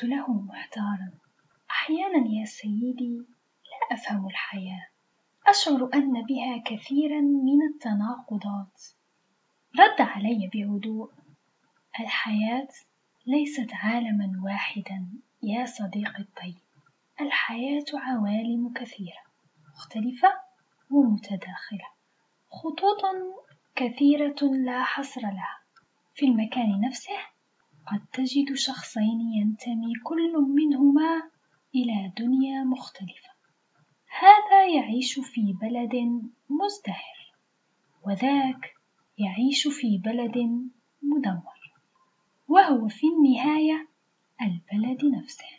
قلت له محتارا أحيانا يا سيدي لا أفهم الحياة أشعر أن بها كثيرا من التناقضات. رد علي بهدوء الحياة ليست عالما واحدا يا صديقي الطيب الحياة عوالم كثيرة مختلفة ومتداخلة خطوط كثيرة لا حصر لها في المكان نفسه قد تجد شخصين ينتمي كل منهما إلى دنيا مختلفة. هذا يعيش في بلد مزدهر وذاك يعيش في بلد مدمر وهو في النهاية البلد نفسه.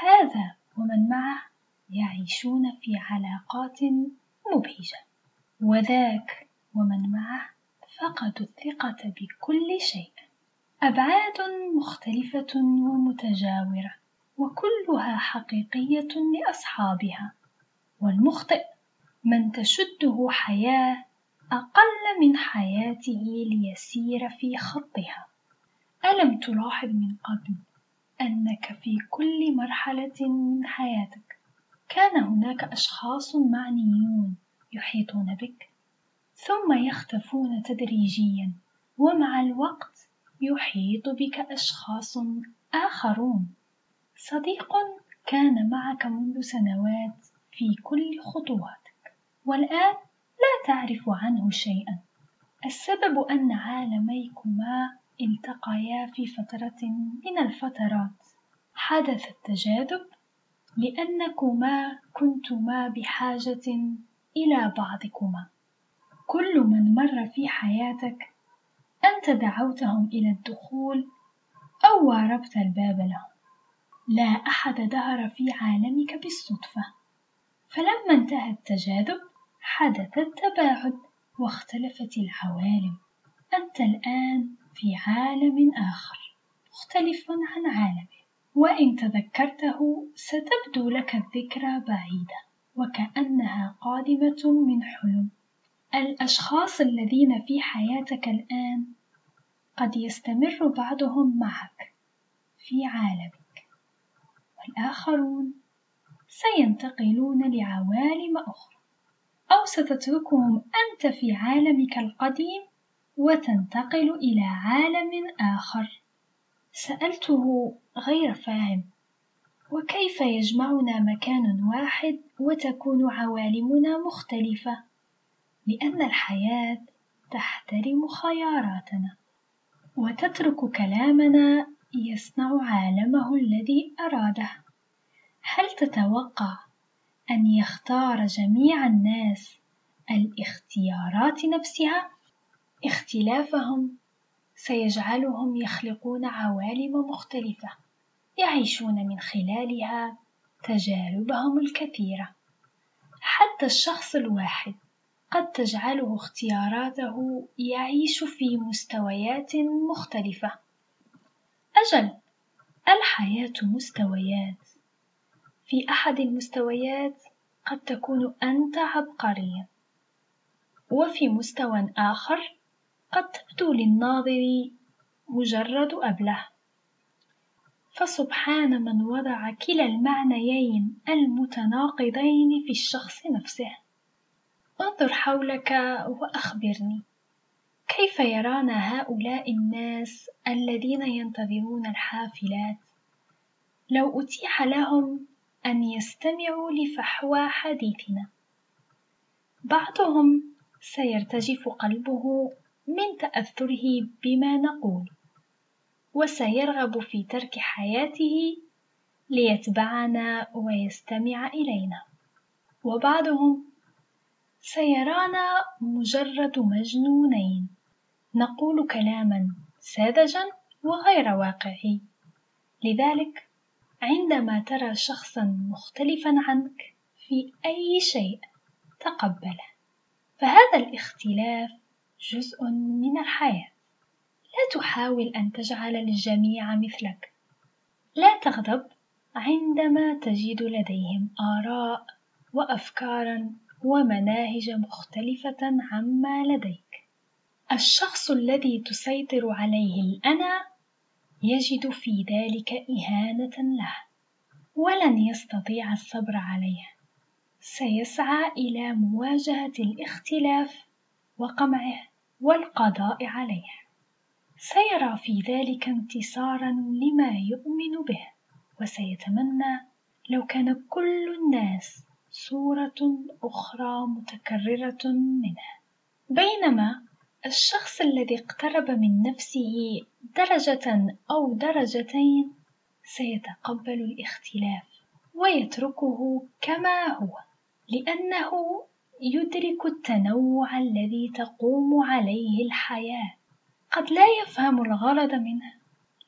هذا ومن معه يعيشون في علاقات مبهجة وذاك ومن معه فقدوا الثقة بكل شيء. أبعاد مختلفة ومتجاورة وكلها حقيقية لأصحابها. والمخطئ من تشده حياة أقل من حياته ليسير في خطها. ألم تلاحظ من قبل أنك في كل مرحلة من حياتك؟ كان هناك أشخاص معنيون يحيطون بك ثم يختفون تدريجيا ومع الوقت يحيط بك أشخاص آخرون. صديق كان معك منذ سنوات في كل خطواتك والآن لا تعرف عنه شيئا. السبب أن عالميكما التقيا في فترة من الفترات. حدث التجاذب لأنكما كنتما بحاجة إلى بعضكما. كل من مر في حياتك أنت دعوتهم إلى الدخول أو واربت الباب لهم. لا أحد دهر في عالمك بالصدفة. فلما انتهى التجاذب حدث التباعد واختلفت العوالم. أنت الآن في عالم آخر مختلف عن عالمك وإن تذكرته ستبدو لك الذكرى بعيدة وكأنها قادمة من حلم. الأشخاص الذين في حياتك الآن قد يستمر بعضهم معك في عالمك. والآخرون سينتقلون لعوالم أخرى أو ستتركهم أنت في عالمك القديم وتنتقل إلى عالم آخر. سألته غير فاهم وكيف يجمعنا مكان واحد وتكون عوالمنا مختلفة؟ لأن الحياة تحترم خياراتنا وتترك كلامنا يصنع عالمه الذي أراده. هل تتوقع أن يختار جميع الناس الاختيارات نفسها؟ اختلافهم سيجعلهم يخلقون عوالم مختلفة يعيشون من خلالها تجاربهم الكثيرة. حتى الشخص الواحد قد تجعله اختياراته يعيش في مستويات مختلفة. أجل الحياة مستويات. في أحد المستويات قد تكون أنت عبقريا وفي مستوى آخر قد تبدو للناظر مجرد أبله. فسبحان من وضع كلا المعنيين المتناقضين في الشخص نفسه. انظر حولك وأخبرني. كيف يرانا هؤلاء الناس الذين ينتظرون الحافلات؟ لو أتيح لهم أن يستمعوا لفحوى حديثنا. بعضهم سيرتجف قلبه من تأثره بما نقول وسيرغب في ترك حياته ليتبعنا ويستمع إلينا. وبعضهم سيرانا مجرد مجنونين. نقول كلاما ساذجا وغير واقعي. لذلك عندما ترى شخصا مختلفا عنك في أي شيء تقبله. فهذا الاختلاف جزء من الحياة. لا تحاول أن تجعل الجميع مثلك. لا تغضب عندما تجد لديهم آراء وأفكارا ومناهج مختلفة عما لديك. الشخص الذي تسيطر عليه الأنا يجد في ذلك إهانة له ولن يستطيع الصبر عليه. سيسعى إلى مواجهة الاختلاف وقمعه والقضاء عليه. سيرى في ذلك انتصارا لما يؤمن به وسيتمنى لو كان كل الناس صورة أخرى متكررة منه بينما الشخص الذي اقترب من نفسه درجة أو درجتين سيتقبل الاختلاف ويتركه كما هو لأنه يدرك التنوع الذي تقوم عليه الحياة. قد لا يفهم الغرض منه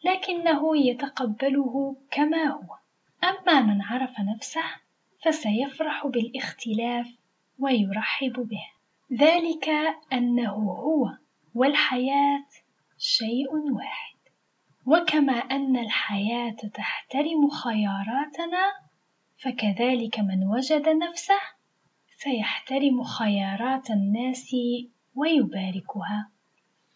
لكنه يتقبله كما هو. أما من عرف نفسه فسيفرح بالاختلاف ويرحب به. ذلك أنه هو والحياة شيء واحد. وكما أن الحياة تحترم خياراتنا فكذلك من وجد نفسه سيحترم خيارات الناس ويباركها.